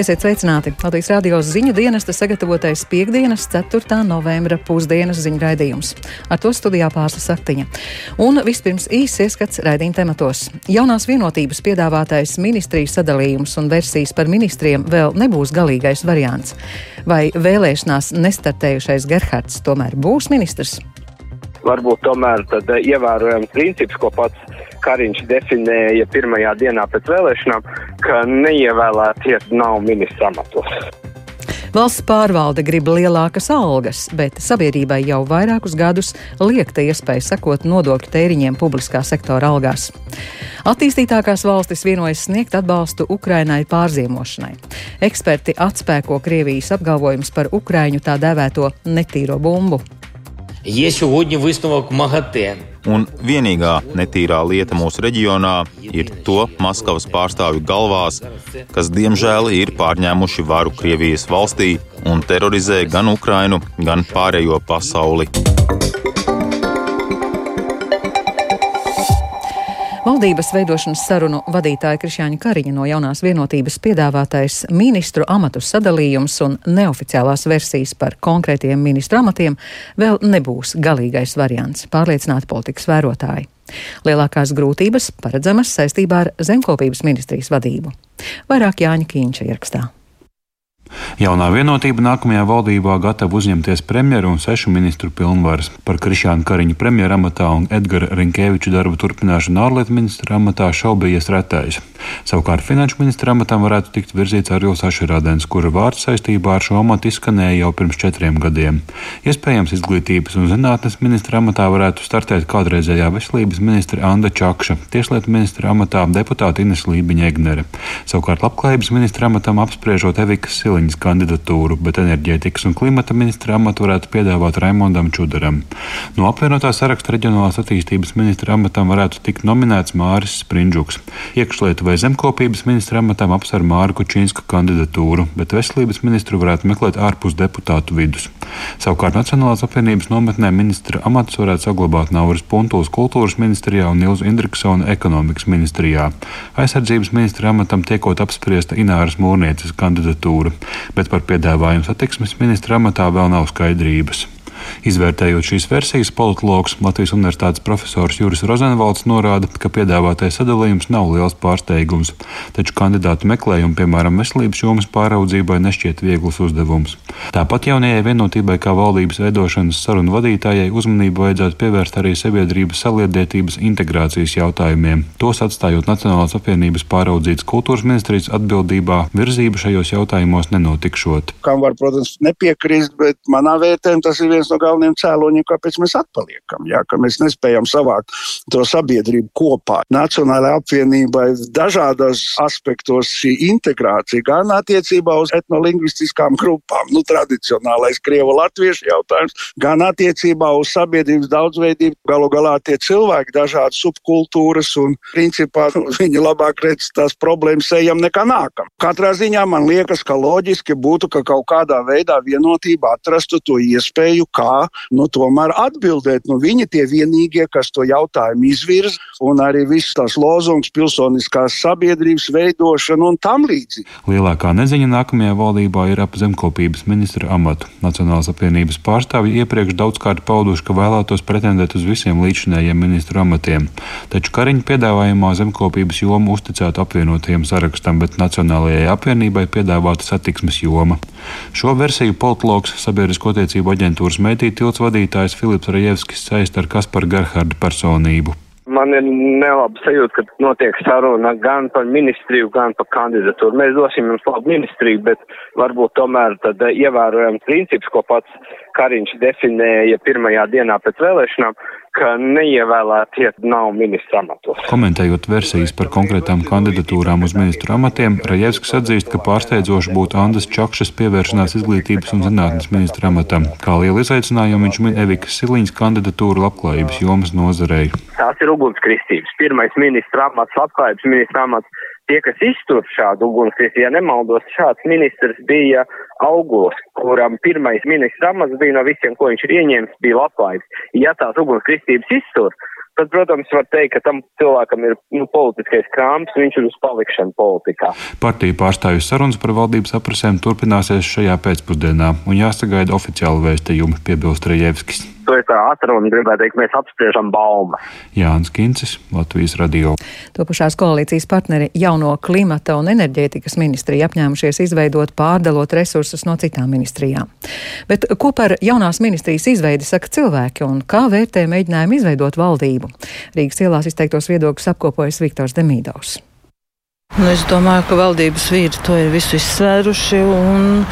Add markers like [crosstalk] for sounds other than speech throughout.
Esiet sveicināti! Latvijas radio ziņu dienesta sagatavotais piekdienas 4. novembra pusdienas ziņu raidījums. Ar to studijā pārslas saktiņa. Un vispirms īsts ieskats raidījuma tematos. Jaunās vienotības piedāvātais ministrijas sadalījums un versijas par ministriem vēl nebūs galīgais variants. Vai vēlēšanās nestartējušais Gerhards tomēr būs ministrs? Varbūt tomēr tad ievērojams princips, ko pats Kariņš definēja pirmajā dienā pēc vēlēšanām, ka neievēlētie nav ministra amatos. Valsts pārvalde grib lielākas algas, bet sabiedrībai jau vairākus gadus liekta iespēja sekot nodokļu tēriņiem publiskā sektora algās. Attīstītākās valstis vienojas sniegt atbalstu Ukrainai pārziemošanai. Eksperti atspēko Krievijas apgalvojumus par Ukraiņu tā dēvēto netīro bumbu. Є сьогодні висновок МАГАТЕ Un vienīgā netīrā lieta mūsu reģionā ir to Maskavas pārstāvju galvās, kas diemžēl ir pārņēmuši varu Krievijas valstī un terorizē gan Ukrainu, gan pārējo pasauli. Valdības veidošanas sarunu vadītāja Krišāņa Kariņa no jaunās vienotības piedāvātais ministru amatu sadalījums un neoficiālās versijas par konkrētiem ministru amatiem vēl nebūs galīgais variants, pārliecināti politikas vērotāji. Lielākās grūtības paredzamas saistībā ar zemkopības ministrijas vadību. Vairāk Jāņa Kīņša ierakstā. Jaunā vienotība nākamajā valdībā gatava uzņemties premjeru un sešu ministru pilnvaras. Par Krišānu Kariņu premjeru amatā un Edgara Rinkēviča darbu turpināšanu ārlietu ministra amatā šaubījies retais. Savukārt finanšu ministra amatām varētu tikt virzīts Arils Ašerādens, kura vārds saistībā ar šo amatu izskanēja jau pirms četriem gadiem. Iespējams, izglītības un zinātnes ministra amatā varētu startēt kādreizējā veselības ministra Anda Čakša, tieslietu ministra amatā deputāta Ines Lībiņa Egnere. Savukārt labklājības ministra amatam apspriežot Evikas Siliņas Valiņas kandidatūru, bet enerģētikas un klimata ministra amatu varētu piedāvāt Raimondam Čudaram. No apvienotā saraksta reģionālās attīstības ministra amatam varētu tikt nominēts Māris Sprindžuks. Iekšlietu vai zemkopības ministra amatam apsver Māra Kučīnska kandidatūru, bet veselības ministru varētu meklēt ārpus deputātu vidus. Savukārt Nacionālās apvienības nometnē ministra amats varētu saglabāt Nauras Puntuls kultūras ministrijā un Ilzu Indriksona ekonomikas ministrijā. Aizsardzības ministra amatam tiekot apspriesta Ināras Mūrnieces kandidatūra bet par piedāvājumu satiksmes ministra amatā vēl nav skaidrības. Izvērtējot šīs versijas, politologs Latvijas Universitātes profesors Juris Rozenvalds norāda, ka piedāvātais sadalījums nav liels pārsteigums, taču kandidātu meklējumu, piemēram, veselības jomas pāraudzībai, nešķiet viegls uzdevums. Tāpat jaunajai vienotībai kā valdības veidošanas sarunu vadītājai uzmanību vajadzētu pievērst arī sabiedrības saliedētības integrācijas jautājumiem, tos atstājot Nacionālās apvienības pāraudzītas kultūras ministrijas atbildībā, virzība šajos jautājumos nenotikšot. Kam var, protams, nepiekrist, bet manā vērtējumā tas ir viens no galvenajiem cēloņiem, kāpēc mēs atpaliekam. Jā, ka mēs nespējam savākt to sabiedrību kopā. Nacionālajai apvienībai dažādos aspektos šī integrācija, gan attiecībā uz etnolingvistiskām grupām, nu, tradicionālais krievu latviešu jautājums, gan attiecībā uz sabiedrības daudzveidību. Galu galā tie cilvēki, dažādas subkultūras un principā [laughs] viņi labāk redz tās problēmas ejam nekā nākam. Katrā ziņā man liekas, ka loģiski būtu, ka kaut kādā veidā vienotība atrastu to iespēju, kā nu, tomēr atbildēt. Nu, viņi tie vienīgie, kas to jautājumu izvirza, un arī viss tās lozungs, pilsoniskās sabiedrības veidošana un tam līdzīgi. Lielākā neziņa nākamajā valdībā ir ap zemkopības ministra amatu. Nacionālās apvienības pārstāvji iepriekš daudzkārt pauduši, ka vēlētos pretendēt uz visiem līdzinējiem ministru amatiem. Taču Kariņa piedāvājumā zemkopības joma uzticēta apvienotajiem sarakstam, bet Nacionālajai apvienībai piedāvāta satiksmes joma. Šo versiju politologs sabiedrisko attiecību aģentūras mediju tilts vadītājs Filips Rajevskis saist ar Kasparu Gerhardu personību. Man ir nelaba sajūta, ka notiek saruna gan par ministriju, gan par kandidatūru. Mēs dosim jums labu ministriju, bet varbūt tomēr tad ievērojam princips, ko pats Kariņš definēja pirmajā dienā pēc vēlēšanām, ka neievēlētie nav ministra amatos. Komentējot versijas par konkrētām kandidatūrām uz ministru amatiem, Rajevskis atzīst, ka pārsteidzoši būtu Andas Čakšas pievēršanās izglītības un zinātnes ministra amatam. Kā lielu izaicinājumu viņš min Evikas Siliņas kandidatūru labklājības jomas nozarei. Tās ir ugunskristības. Pirmais ministra amats, labklājības ministra amats tie, kas iztur šādu ugunskrīzi, ja nemaldos, šāds ministrs bija Auguls, kuram pirmais ministrs amats bija no visiem, ko viņš ir ieņēmis, bija labklājības. Ja tās ugunskristības iztur, tad, protams, var teikt, ka tam cilvēkam ir nu, politiskais krāms, viņš ir uz palikšanu politikā. Partiju pārstāvju sarunas par valdības aprasēm turpināsies šajā pēcpusdienā, un jāsagaida oficiāli vēstījumi, piebilst Rejevskis. To ir tā atruna, gribētu teikt, mēs apspriežam baumas. Jānis Kincis, Latvijas radio. Topušās koalīcijas partneri jauno klimata un enerģētikas ministriju apņēmušies izveidot pārdalot resursus no citām ministrijām. Bet ko par jaunās ministrijas izveidi saka cilvēki un kā vērtē mēģinājumu izveidot valdību? Rīgas ielās izteiktos viedokļus apkopojas Viktors Demīdovs. Nu, es domāju, ka valdības vīri to ir visu izsvēruši, un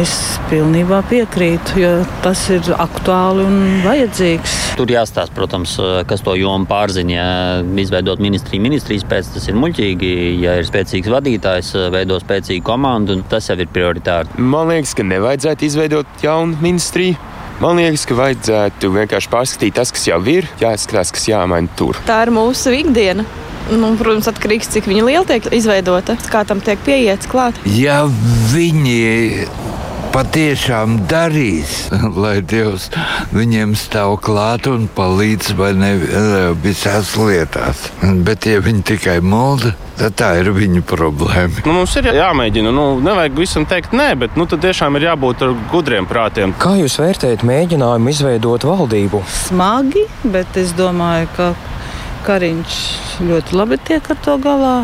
es pilnībā piekrītu, jo tas ir aktuāli un vajadzīgs. Tur jāstāsta, protams, kas to jomu pārziņā. Ja izveidot ministriju ministrijas pēc, tas ir muļķīgi. Ja ir spēcīgs vadītājs, veido spēcīgu komandu, tas jau ir prioritāri. Man liekas, ka nevajadzētu izveidot jaunu ministriju. Man liekas, ka vajadzētu vienkārši pārskatīt tas, kas jau ir, jāskatās, kas jāmaina tur. Tā ir mūsu ikdiena. Nu, protams, atkarīgs no tā, cik liela tiek izveidota, kā tam tiek pieiets klāt. Ja viņi patiešām darīs, [laughs] lai Dievs viņiem stāv klāt un palīdz vai ne visās lietās. Bet, ja viņi tikai mulda, tad tā ir viņu problēma. Nu, mums ir jāmēģina. Nu, nevajag visam teikt nē, bet nu, tad tiešām ir jābūt gudriem prātiem. Kā jūs vērtējat mēģinājumu izveidot valdību? Smagi, bet es domāju, ka Kariņš ļoti labi tiek ar to galā.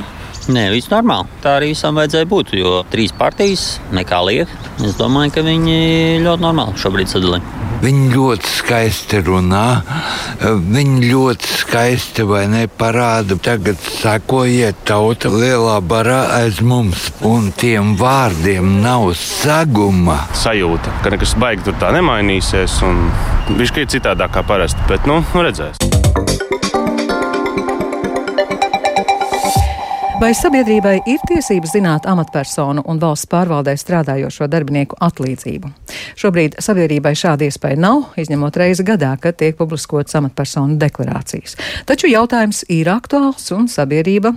Nē, viss normāli. Tā arī visam vajadzēja būt. Jo trīs partijas nekā liek. Es domāju, ka viņi ļoti normāli šobrīd sadalīja. Viņi ļoti skaisti runā, viņi ļoti skaisti vai ne parāda. Tagad sakojiet tauta lielā barā aiz mums, un tiem vārdiem nav saguma. Sajūta, ka nekas baigi tur tā nemainīsies, un viņš ir citādāk kā parasti, bet nu, nu Vai sabiedrībai ir tiesības zināt amatpersonu un valsts pārvaldē strādājošo darbinieku atlīdzību? Šobrīd sabiedrībai šāda iespēja nav, izņemot reizi gadā, kad tiek publiskotas amatpersonu deklarācijas. Taču jautājums ir aktuāls un sabiedrība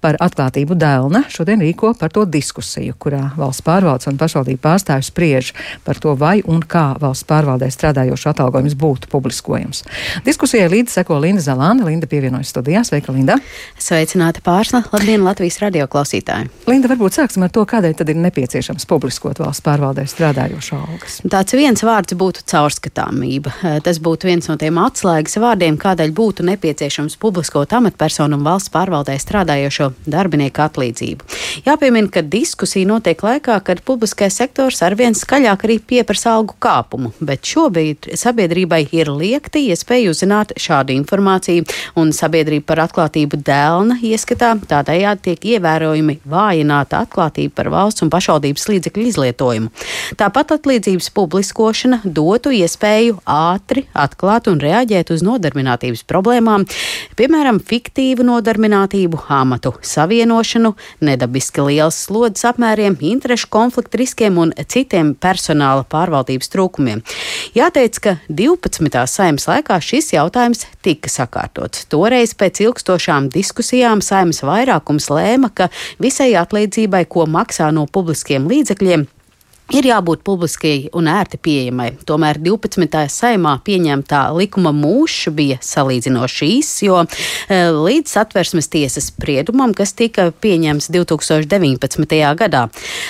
par atklātību Dēlna šodien rīko par to diskusiju, kurā valsts pārvaldes un pašvaldību pārstāvju spriež par to, vai un kā valsts pārvaldē strādājošu atalgojums būtu publiskojams. Diskusijai līdzi seko Linda Zalanda. Linda pievienojas studijā. Sveika, Linda! Sveicināta pārsla! Labdien, Latvijas radio klausītāji! Linda, varbūt sāksim ar to, kādēļ tad ir nepieciešams publiskot valsts pārvaldē strādājošu algas. Tāds viens vārds būtu caurskatāmība. Tas būtu viens no tiem atslēgas vārdiem, kādēļ būtu nepieciešams publiskot amatpersonu un valsts pārvaldē strādājošo darbinieku atlīdzību. Jāpiemina, ka diskusija notiek laikā, kad publiskais sektors arvien skaļāk arī pieprasa algu kāpumu, bet šobrīd sabiedrībai ir liekti iespēja uzzināt šādu informāciju, un sabiedrība par atklātību dēlna ieskatā tādējādi tiek ievērojami vājināta atklātība par valsts un pašvaldības līdzekļu izlietojumu. Tāpat atlīdzības publiskošana dotu iespēju ātri atklāt un reaģēt uz nodarbinātības problēmām, piemēram, fiktīvu nodarbinātību, amatu savienošanu, nedabiski liels slodzes apmēriem, interešu konfliktu riskiem un citiem personāla pārvaldības trūkumiem. Jāteic, ka 12. saimnes laikā šis jautājums tika sakārtots. Toreiz pēc ilgstošām diskusijām saimnes vairākums lēma, ka visai atlīdzībai, ko maksā no publiskiem līdzekļiem, ir jābūt publiskai un ērti pieejamai. Tomēr 12. saimā pieņemtā likuma mūžs bija salīdzinoši īss, jo e, līdz satversmes tiesas spriedumam, kas tika pieņemts 2019. gadā,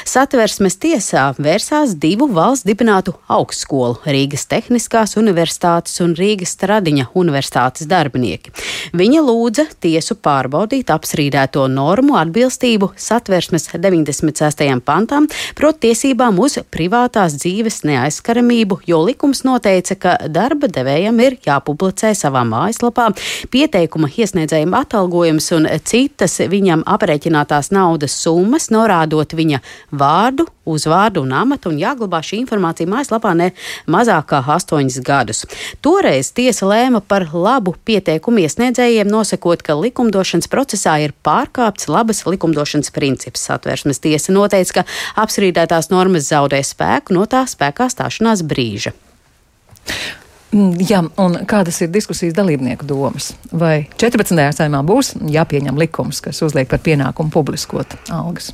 satversmes tiesā vērsās divu valsts dibinātu augstskolu - Rīgas Tehniskās universitātes un Rīgas Stradiņa universitātes darbinieki. Viņa lūdza tiesu pārbaudīt apstrīdēto normu atbilstību satversmes 96. pantam, proti tiesībām uz uz privātās dzīves neaizskaramību, jo likums noteica, ka darba devējam ir jāpublicē savā mājaslapā. Pieteikuma iesniedzējuma atalgojums un citas viņam aprēķinātās naudas summas, norādot viņa vārdu, uzvārdu un amatu, un jāglabā šī informācija mājaslapā ne mazāk kā astoņus gadus. Toreiz tiesa lēma par labu pieteikumu iesniedzējiem, nosakot, ka likumdošanas procesā ir pārkāpts labas likumdošanas princips. Satversmes tiesa noteica, ka apstrīdētās normas zaudē spēku no tā spēkā stāšanās brīža. Mm, jā, un kādas ir diskusijas dalībnieku domas? Vai 14. saimā būs jāpieņem likums, kas uzliek par pienākumu publiskot algas?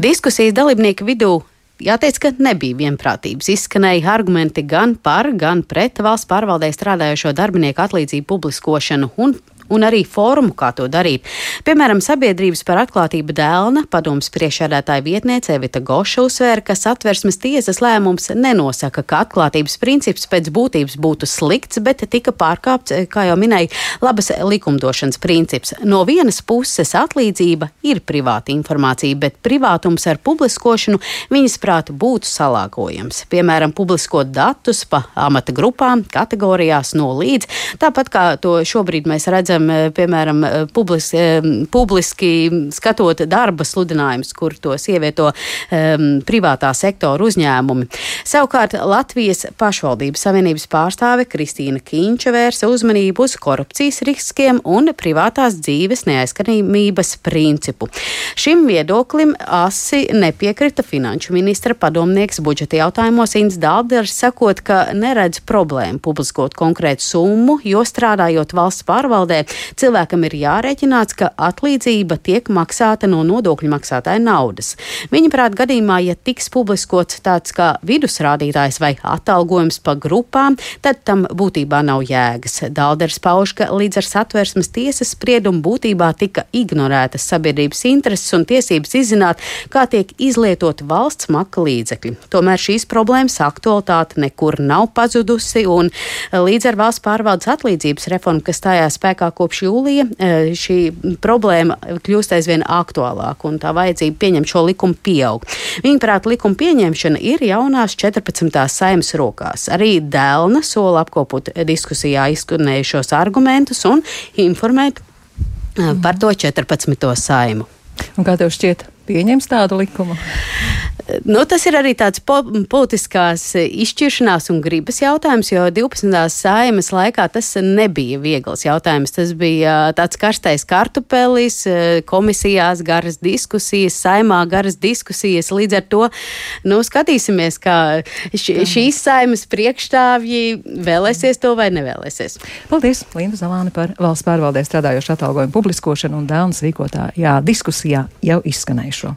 Diskusijas dalībnieku vidū Jāteic, ka nebija vienprātības. Izskanēja argumenti gan par, gan pret valsts pārvaldē strādājošo darbinieku atlīdzību publiskošanu un un arī formu, kā to darīt. Piemēram, sabiedrības par atklātību dēlna padomus priekšādātāja vietniece Evita Goša uzsvēra, ka satversmes tiesas lēmums nenosaka, ka atklātības princips pēc būtības būtu slikts, bet tika pārkāpts, kā jau minēja, labas likumdošanas princips. No vienas puses atlīdzība ir privāta informācija, bet privātums ar publiskošanu viņas prātu būtu salāgojams. Piemēram, publiskot datus pa amata grupām, kategorijās no līdz, tāpat kā to šobrīd mēs redzam eh, piemēram, eh, publiski, eh, publiski skatot darba sludinājumus, kur tos ievieto um, privātā sektora uzņēmumi. Savukārt Latvijas pašvaldības savienības pārstāve Kristīna Kīņča vērsa uzmanību uz korupcijas riskiem un privātās dzīves neaizskanības principu. Šim viedoklim asi nepiekrita finanšu ministra padomnieks budžeta jautājumos Inns Dālders, sakot, ka neredz problēmu publiskot konkrētu summu, jo strādājot valsts pārvaldē, cilvēkam ir jārēķināts, ka atlīdzība tiek maksāta no nodokļu maksātāja naudas. Viņa prāt gadījumā, ja tiks publiskots tāds kā vidusrādītājs vai atalgojums pa grupām, tad tam būtībā nav jēgas. Dalders pauž, ka līdz ar satversmes tiesas spriedumu būtībā tika ignorētas sabiedrības intereses un tiesības izzināt, kā tiek izlietot valsts maka līdzekļi. Tomēr šīs problēmas aktualitāte nekur nav pazudusi, un līdz ar valsts pārvaldes atlīdzības reformu, kas stājās spēkā kopš jūlija e, šī problēma kļūst aizvien aktuālāka un tā vajadzība pieņemt šo likumu pieaug. Viņuprāt, likuma pieņemšana ir jaunās 14. saimas rokās. Arī Dēlna sola apkopot diskusijā izskanējušos argumentus un informēt e, par to 14. saimu. Un kā tev šķiet, pieņems tādu likumu? Nu, tas ir arī tāds po politiskās izšķiršanās un gribas jautājums, jo 12. saimas laikā tas nebija viegls jautājums. Tas bija tāds karstais kartupelis, komisijās garas diskusijas, saimā garas diskusijas. Līdz ar to nu, skatīsimies, kā š, šīs saimas priekšstāvji vēlēsies to vai nevēlēsies. Paldies, Linda Zalāne, par valsts pārvaldē strādājošu atalgojumu publiskošanu un dēlnas rīkotājā diskusijā jau izskanējušo.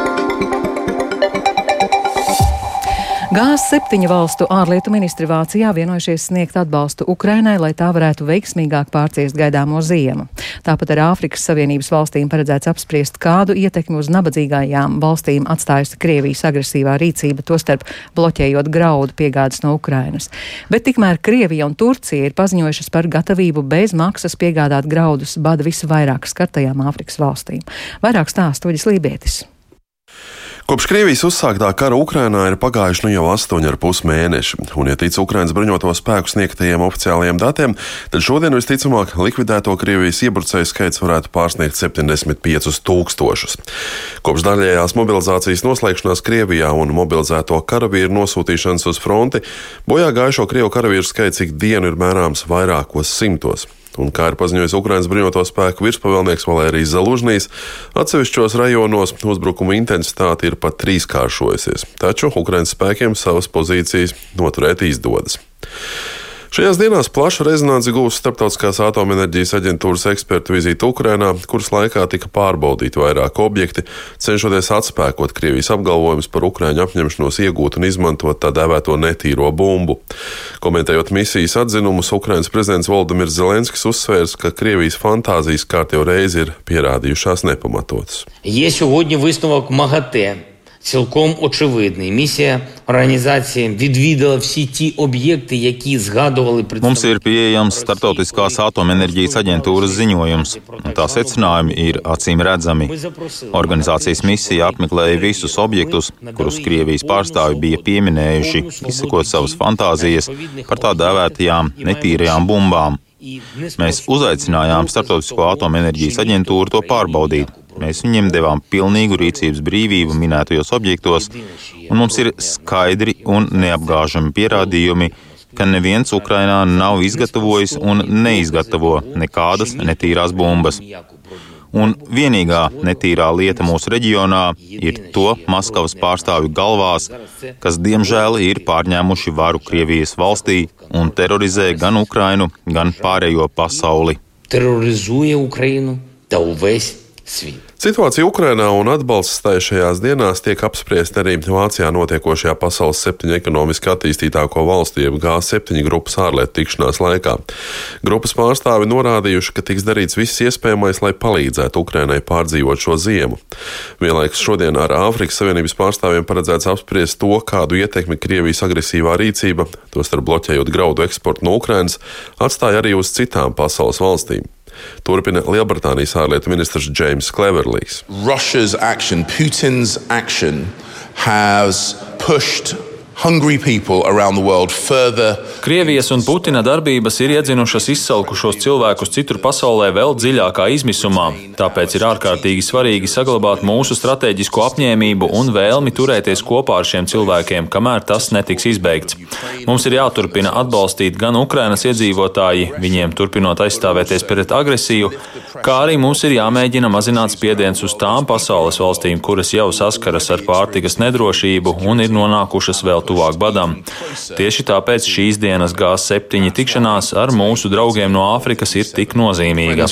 G7 valstu ārlietu ministri Vācijā vienojušies sniegt atbalstu Ukrainai, lai tā varētu veiksmīgāk pārciest gaidāmo ziemu. Tāpat ar Āfrikas Savienības valstīm paredzēts apspriest, kādu ietekmi uz nabadzīgajām valstīm atstājusi Krievijas agresīvā rīcība, tostarp bloķējot graudu piegādes no Ukrainas. Bet tikmēr Krievija un Turcija ir paziņojušas par gatavību bez maksas piegādāt graudus bada visvairāk skartajām Āfrikas valstīm. Vairāk stāsta Uģis Lībietis. Kopš Krievijas uzsāktā kara Ukrainā ir pagājuši nu jau 8,5 mēneši, un, ja tic Ukrainas bruņoto spēku sniegtajiem oficiālajiem datiem, tad šodien visticamāk likvidēto Krievijas iebrucēju skaits varētu pārsniegt 75 tūkstošus. Kopš daļējās mobilizācijas noslēgšanās Krievijā un mobilizēto karavīru nosūtīšanas uz fronti, bojā gājušo Krievu karavīru skaits ik dienu ir mērāms vairākos simtos. Un, kā ir paziņojis Ukraiņas bruņoto spēku virspavēlnieks Valērijas Zalužņīs, atsevišķos rajonos uzbrukuma intensitāte ir pat trīskāršojusies, taču Ukraiņas spēkiem savas pozīcijas noturēt izdodas. Šajās dienās plašu rezonanci gūs Startautiskās atomenerģijas aģentūras ekspertu vizīte Ukrainā, kuras laikā tika pārbaudīti vairāki objekti, cenšoties atspēkot Krievijas apgalvojumus par Ukraiņu apņemšanos iegūt un izmantot tā dēvēto netīro bumbu. Komentējot misijas atzinumus, Ukraiņas prezidents Valdemirs Zelenskis uzsvērs, ka Krievijas fantāzijas kārt jau reiz ir pierādījušās nepamatotas. Ja цілком очевидний. Місія організації відвідала всі ті об'єкти, які згадували Mums ir pieejams Startautiskās atomenerģijas aģentūras ziņojums, un tā secinājumi ir acīm redzami. Organizācijas misija apmeklēja visus objektus, kurus Krievijas pārstāvi bija pieminējuši, izsakot savas fantāzijas par tā dēvētajām netīrajām bumbām. Mēs uzaicinājām Startautisko atomenerģijas aģentūru to pārbaudīt. Mēs viņiem devām pilnīgu rīcības brīvību minētajos objektos, un mums ir skaidri un neapgāžami pierādījumi, ka neviens Ukrainā nav izgatavojis un neizgatavo nekādas netīrās bumbas. Un vienīgā netīrā lieta mūsu reģionā ir to Maskavas pārstāvju galvās, kas diemžēl ir pārņēmuši varu Krievijas valstī un terorizē gan Ukrainu, gan pārējo pasauli. Terorizē Ukrainu, tev vēsti. Svīt. Situācija Ukrainā un atbalsts tai šajās dienās tiek apspriesta arī Vācijā notiekošajā pasaules septiņu ekonomiski attīstītāko valstu jeb G7 grupas ārlietu tikšanās laikā. Grupas pārstāvi norādījuši, ka tiks darīts viss iespējamais, lai palīdzētu Ukrainai pārdzīvot šo ziemu. Vienlaikus šodien ar Āfrikas Savienības pārstāvjiem paredzēts apspriest to, kādu ietekmi Krievijas agresīvā rīcība, tostarp bloķējot graudu eksportu no Ukrainas, atstāja arī uz citām pasaules valstīm. Turpina Lielbritānijas ārlietu ministrs Džēns. Kleverlijs. Russia's action, Putin's action, has pushed Krievijas un Putina darbības ir iedzinušas izsalkušos cilvēkus citur pasaulē vēl dziļākā izmisumā. Tāpēc ir ārkārtīgi svarīgi saglabāt mūsu strateģisko apņēmību un vēlmi turēties kopā ar šiem cilvēkiem, kamēr tas netiks izbeigts. Mums ir jāturpina atbalstīt gan Ukrainas iedzīvotāji, viņiem turpinot aizstāvēties pret agresiju, kā arī mums ir jāmēģina mazināt spiediens uz tām pasaules valstīm, kuras jau saskaras ar pārtikas nedrošību un ir nonākušas vēl tuvāk badam. Tieši tāpēc šīs dienas G7 tikšanās ar mūsu draugiem no Āfrikas ir tik nozīmīga.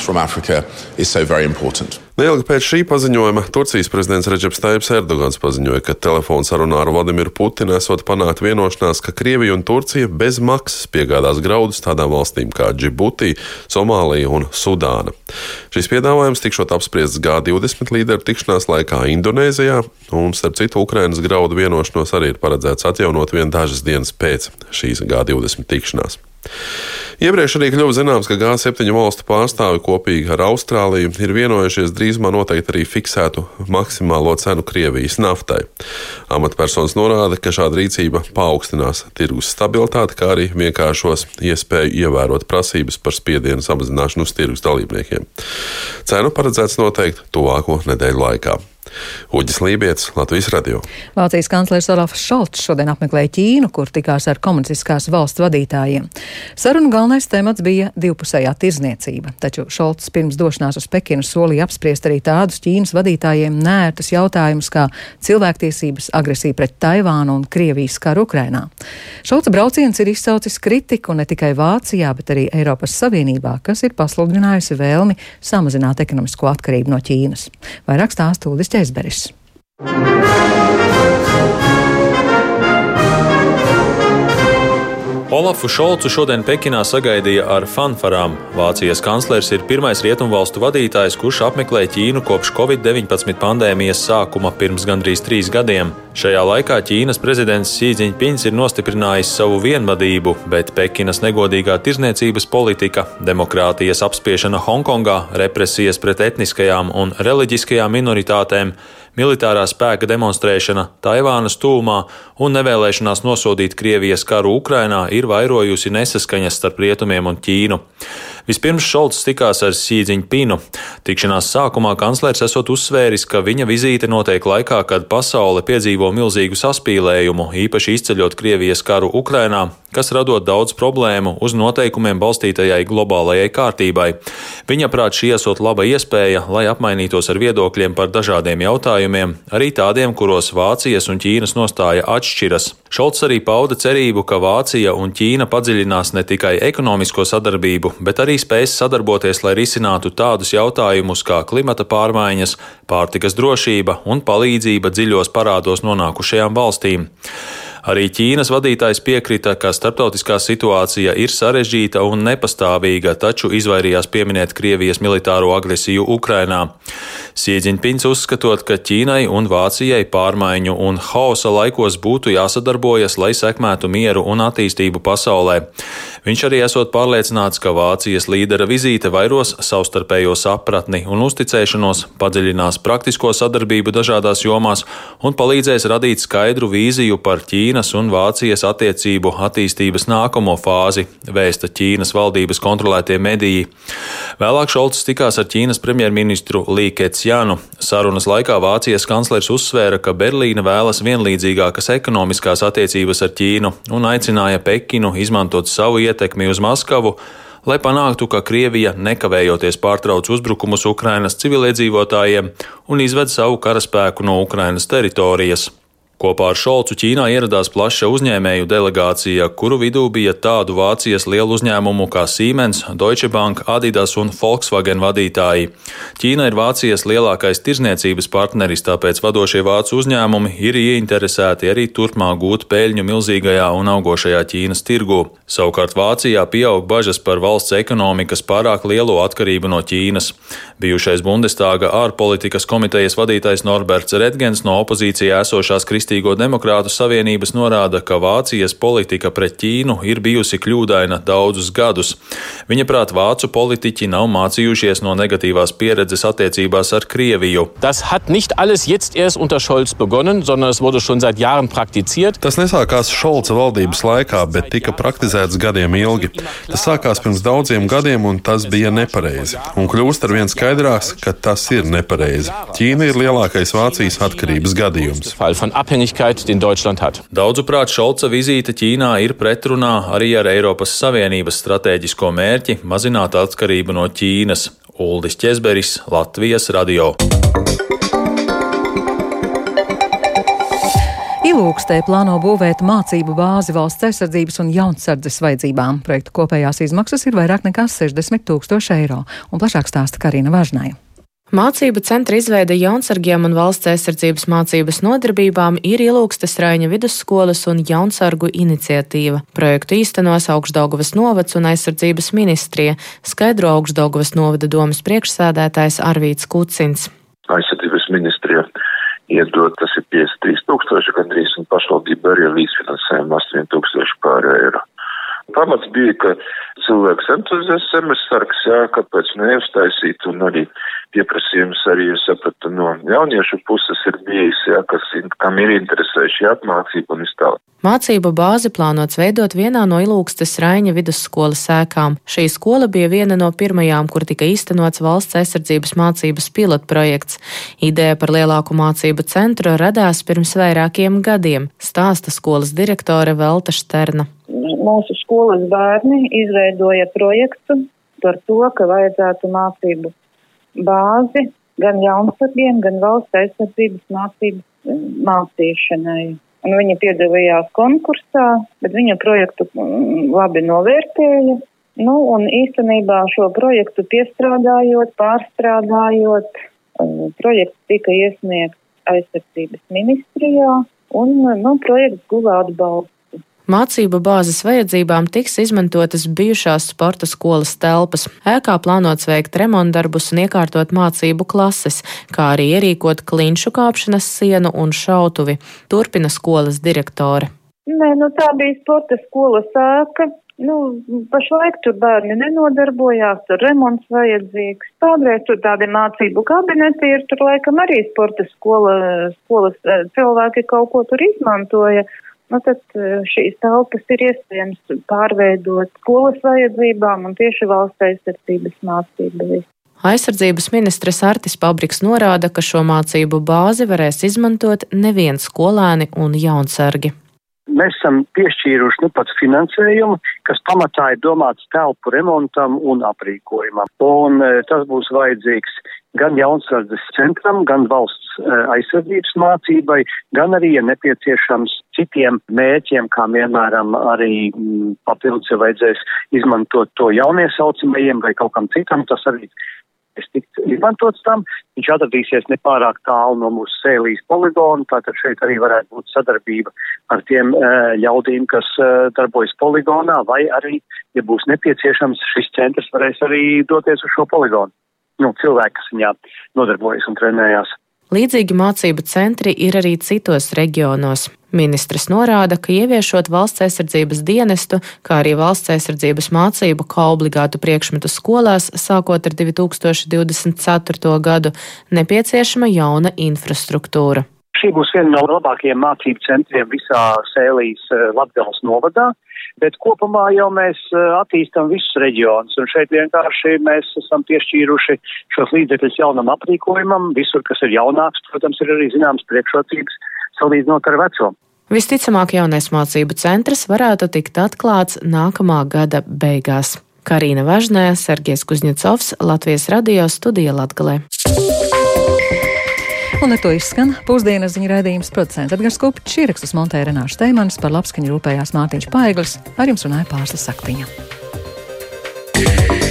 Neilgi pēc šī paziņojuma Turcijas prezidents Reģeps Taips Erdogans paziņoja, ka telefona sarunā ar Vladimiru Putinu esot panākt vienošanās, ka Krievija un Turcija bez maksas piegādās graudus tādām valstīm kā Džibutī, Somālija un Sudāna. Šis piedāvājums tikšot apspriests G20 līderu tikšanās laikā Indonēzijā, un starp citu Ukrainas graudu vienošanos arī ir paredzēts atjaunot vien dažas dienas pēc šīs G20 tikšanās. Iepriekš arī kļuva zināms, ka G7 valstu pārstāvi kopīgi ar Austrāliju ir vienojušies drīzumā noteikt arī fiksētu maksimālo cenu Krievijas naftai. Amatpersonas norāda, ka šāda rīcība paaugstinās tirgus stabilitāti, kā arī vienkāršos iespēju ievērot prasības par spiedienu samazināšanu uz tirgus dalībniekiem. Cenu paredzēts noteikt tuvāko nedēļu laikā. Uģis Lībijams, Latvijas radio. Vācijas kanclers Olafs Šalts šodien apmeklēja Ķīnu, kur tikās ar komunistiskās valsts vadītājiem. Sarunu galvenais temats bija divpusējā tirzniecība, taču Šalts pirms došanās uz Pekinu solīja apspriest arī tādus Ķīnas vadītājiem nērtus jautājumus kā cilvēktiesības, agresija pret Taivānu un Krievijas karu Ukrainā. Šalts brauciens ir izsaucis kritiku ne tikai Vācijā, bet arī Eiropas Savienībā, kas ir pasludinājusi vēlmi samazināt ekonomisko atkarību no Ķīnas. Vairāk stāstu Uldis Ķēzberis. Olafu Šolcu šodien Pekinā sagaidīja ar fanfarām. Vācijas kanclers ir pirmais rietumvalstu vadītājs, kurš apmeklē Ķīnu kopš Covid-19 pandēmijas sākuma pirms gandrīz trīs gadiem. Šajā laikā Ķīnas prezidents Sīdziņpins ir nostiprinājis savu vienvadību, bet Pekinas negodīgā tirzniecības politika, demokrātijas apspiešana Hongkongā, represijas pret etniskajām un reliģiskajām minoritātēm, militārā spēka demonstrēšana Taivānas tūmā un nevēlēšanās nosodīt Krievijas karu Ukrainā ir vairojusi nesaskaņas starp rietumiem un Ķīnu. Vispirms Šolts tikās ar Sīdziņpinu. Tikšanās sākumā kanclers esot uzsvēris, ka viņa vizīte notiek laikā, kad pasaule piedzīvo milzīgu saspīlējumu, īpaši izceļot Krievijas karu Ukrainā, kas radot daudz problēmu uz noteikumiem balstītajai globālajai kārtībai. Viņa prāt šī esot laba iespēja, lai apmainītos ar viedokļiem par dažādiem jautājumiem, arī tādiem, kuros Vācijas un Ķīnas nostāja atšķiras. Šolts arī pauda cerību, ka Vācija un Ķīna padziļinās ne tikai ekonomisko sadarbību, bet arī spēs sadarboties, lai risinātu tādus jautājumus kā klimata pārmaiņas, pārtikas drošība un palīdzība dziļos parādos nonākušajām valstīm. Arī Ķīnas vadītājs piekrita, ka starptautiskā situācija ir sarežģīta un nepastāvīga, taču izvairījās pieminēt Krievijas militāro agresiju Ukrainā. Siedziņpins uzskatot, ka Ķīnai un Vācijai pārmaiņu un hausa laikos būtu jāsadarbojas, lai sekmētu mieru un attīstību pasaulē. Viņš arī esot pārliecināts, ka Vācijas līdera vizīte vairos savstarpējo sapratni un uzticēšanos, padziļinās praktisko sadarbību dažādās jomās un palīdzēs radīt skaidru vīziju par Ķīnas un Vācijas attiecību attīstības nākamo fāzi, vēsta Ķīnas valdības kontrolētie mediji. Vēlāk Šolts tikās ar Ķīnas premjerministru Līkets Janu. Sarunas laikā Vācijas kanclers uzsvēra, ka Berlīna vēlas vienlīdzīgākas ekonomiskās attiecības ar Ķīnu un aicināja Pekinu izmantot savu ietekmi uz Maskavu, lai panāktu, ka Krievija nekavējoties pārtrauc uzbrukumus Ukrainas civiliedzīvotājiem un izved savu karaspēku no Ukrainas teritorijas. Kopā ar Šolcu Ķīnā ieradās plaša uzņēmēju delegācija, kuru vidū bija tādu Vācijas lielu uzņēmumu kā Siemens, Deutsche Bank, Adidas un Volkswagen vadītāji. Ķīna ir Vācijas lielākais tirzniecības partneris, tāpēc vadošie vācu uzņēmumi ir ieinteresēti arī turpmāk gūt peļņu milzīgajā un augošajā Ķīnas tirgu. Savukārt Vācijā pieaug bažas par valsts ekonomikas pārāk lielo atkarību no Ķīnas. Bijušais Bundestāga ārpolitikas komitejas vadītājs Norberts Redgens no opozīcijā esošās Kristīnas Kristīgo demokrātu savienības norāda, ka Vācijas politika pret Ķīnu ir bijusi kļūdaina daudzus gadus. Viņa prāt, vācu politiķi nav mācījušies no negatīvās pieredzes attiecībās ar Krieviju. Tas nesākās Šolca valdības laikā, bet tika praktizēts gadiem ilgi. Tas sākās pirms daudziem gadiem, un tas bija nepareizi. Un kļūst ar vien skaidrāks, ka tas ir nepareizi. Ķīna ir lielākais Vācijas atkarības gadījums. Abhängigkeit, den Deutschland hat. Daudzuprāt, Šolca vizīte Ķīnā ir pretrunā arī ar Eiropas Savienības stratēģisko mērķi mazināt atkarību no Ķīnas. Uldis Česberis, Latvijas radio. Ilūkstē plāno būvēt mācību bāzi valsts aizsardzības un jaunsardzes vajadzībām. Projektu kopējās izmaksas ir vairāk nekā 60 tūkstoši eiro, un plašāk stāsta Karina Važnāja. Mācību centra izveide jaunsargiem un valsts aizsardzības mācības nodarbībām ir Ilūgstes Raiņa vidusskolas un jaunsargu iniciatīva. Projektu īstenos Augstdaugavas novads un aizsardzības ministrija, skaidro Augstdaugavas novada domas priekšsēdētājs Arvīts Kucins. Aizsardzības ministrija iedod, tas ir 53 tūkstoši gandrīz, un pašvaldība arī līdzfinansējumu 8 tūkstoši pār eiro. Pamats bija, ka cilvēks entuziasms, sargs, jā, kāpēc neuztaisīt, un arī pieprasījums arī, es sapratu, no jauniešu puses ir bijis, jā, kas, kam ir interesējuši apmācība un vispār. Mācību bāzi plānots veidot vienā no Ilūgstes Raiņa vidusskolas sēkām. Šī skola bija viena no pirmajām, kur tika īstenots valsts aizsardzības mācības pilotprojekts. Ideja par lielāku mācību centru radās pirms vairākiem gadiem, stāsta skolas direktore Velta Šterna. Mūsu skolas bērni izveidoja projektu par to, ka vajadzētu mācību bāzi gan jaunsargiem, gan valsts aizsardzības mācības eh, mācīšanai. Un viņa piedalījās konkursā, bet viņa projektu mm, labi novērtēja. Nu, un īstenībā šo projektu piestrādājot, pārstrādājot, eh, projekts tika iesniegts aizsardzības ministrijā, un nu, projekts guva atbalstu. Mācību bāzes vajadzībām tiks izmantotas bijušās sporta skolas telpas. Ēkā plānots veikt remontdarbus un iekārtot mācību klases, kā arī ierīkot klinšu kāpšanas sienu un šautuvi. Turpina skolas direktore. Nē, nu tā bija sporta skolas ēka. Nu, pašlaik tur bērni nenodarbojās, tur remonts vajadzīgs. Kādreiz tur tādi mācību kabineti ir, tur laikam arī sporta skola, skolas eh, cilvēki kaut ko tur izmantoja nu, tad eh, šīs telpas ir iespējams pārveidot skolas vajadzībām un tieši valsts aizsardzības mācību. Aizsardzības ministrs Artis Pabriks norāda, ka šo mācību bāzi varēs izmantot neviens skolēni un jaunsargi. Mēs esam piešķīruši nu pats finansējumu, kas pamatā ir domāts telpu remontam un aprīkojumam. Un e, tas būs vajadzīgs gan jaunsardzes centram, gan valsts uh, aizsardzības mācībai, gan arī, ja nepieciešams, citiem mērķiem, kā piemēram arī mm, papildus, ja vajadzēs izmantot to jauniesaucamajiem vai kaut kam citam, tas arī tikt izmantots tam. Viņš atradīsies nepārāk tālu no mūsu sēlīs poligona, tātad šeit arī varētu būt sadarbība ar tiem uh, ļaudīm, kas uh, darbojas poligonā, vai arī, ja būs nepieciešams, šis centrs varēs arī doties uz šo poligonu nu, cilvēki, kas viņā nodarbojas un trenējās. Līdzīgi mācību centri ir arī citos reģionos. Ministrs norāda, ka ieviešot valsts aizsardzības dienestu, kā arī valsts aizsardzības mācību kā obligātu priekšmetu skolās, sākot ar 2024. gadu, nepieciešama jauna infrastruktūra. Šī būs viena no labākajiem mācību centriem visā Sēlijas eh, Latgales novadā bet kopumā jau mēs eh, attīstam visus reģionus, un šeit vienkārši mēs esam piešķīruši šos līdzekļus jaunam aprīkojumam. Visur, kas ir jaunāks, protams, ir arī zināmas priekšrocības salīdzinot ar veco. Visticamāk, jaunais mācību centrs varētu tikt atklāts nākamā gada beigās. Karina Važnē, Sergejs Kuzņecovs, Latvijas radio studija Latgalē. Un ar to izskan pusdienas ziņu raidījums producents Edgars Kupiņš, ierakstus montēja Renāša Steimanis, par labskaņu rūpējās Mārtiņš Paiglis, ar jums runāja Pārslas Saktiņa. Yeah.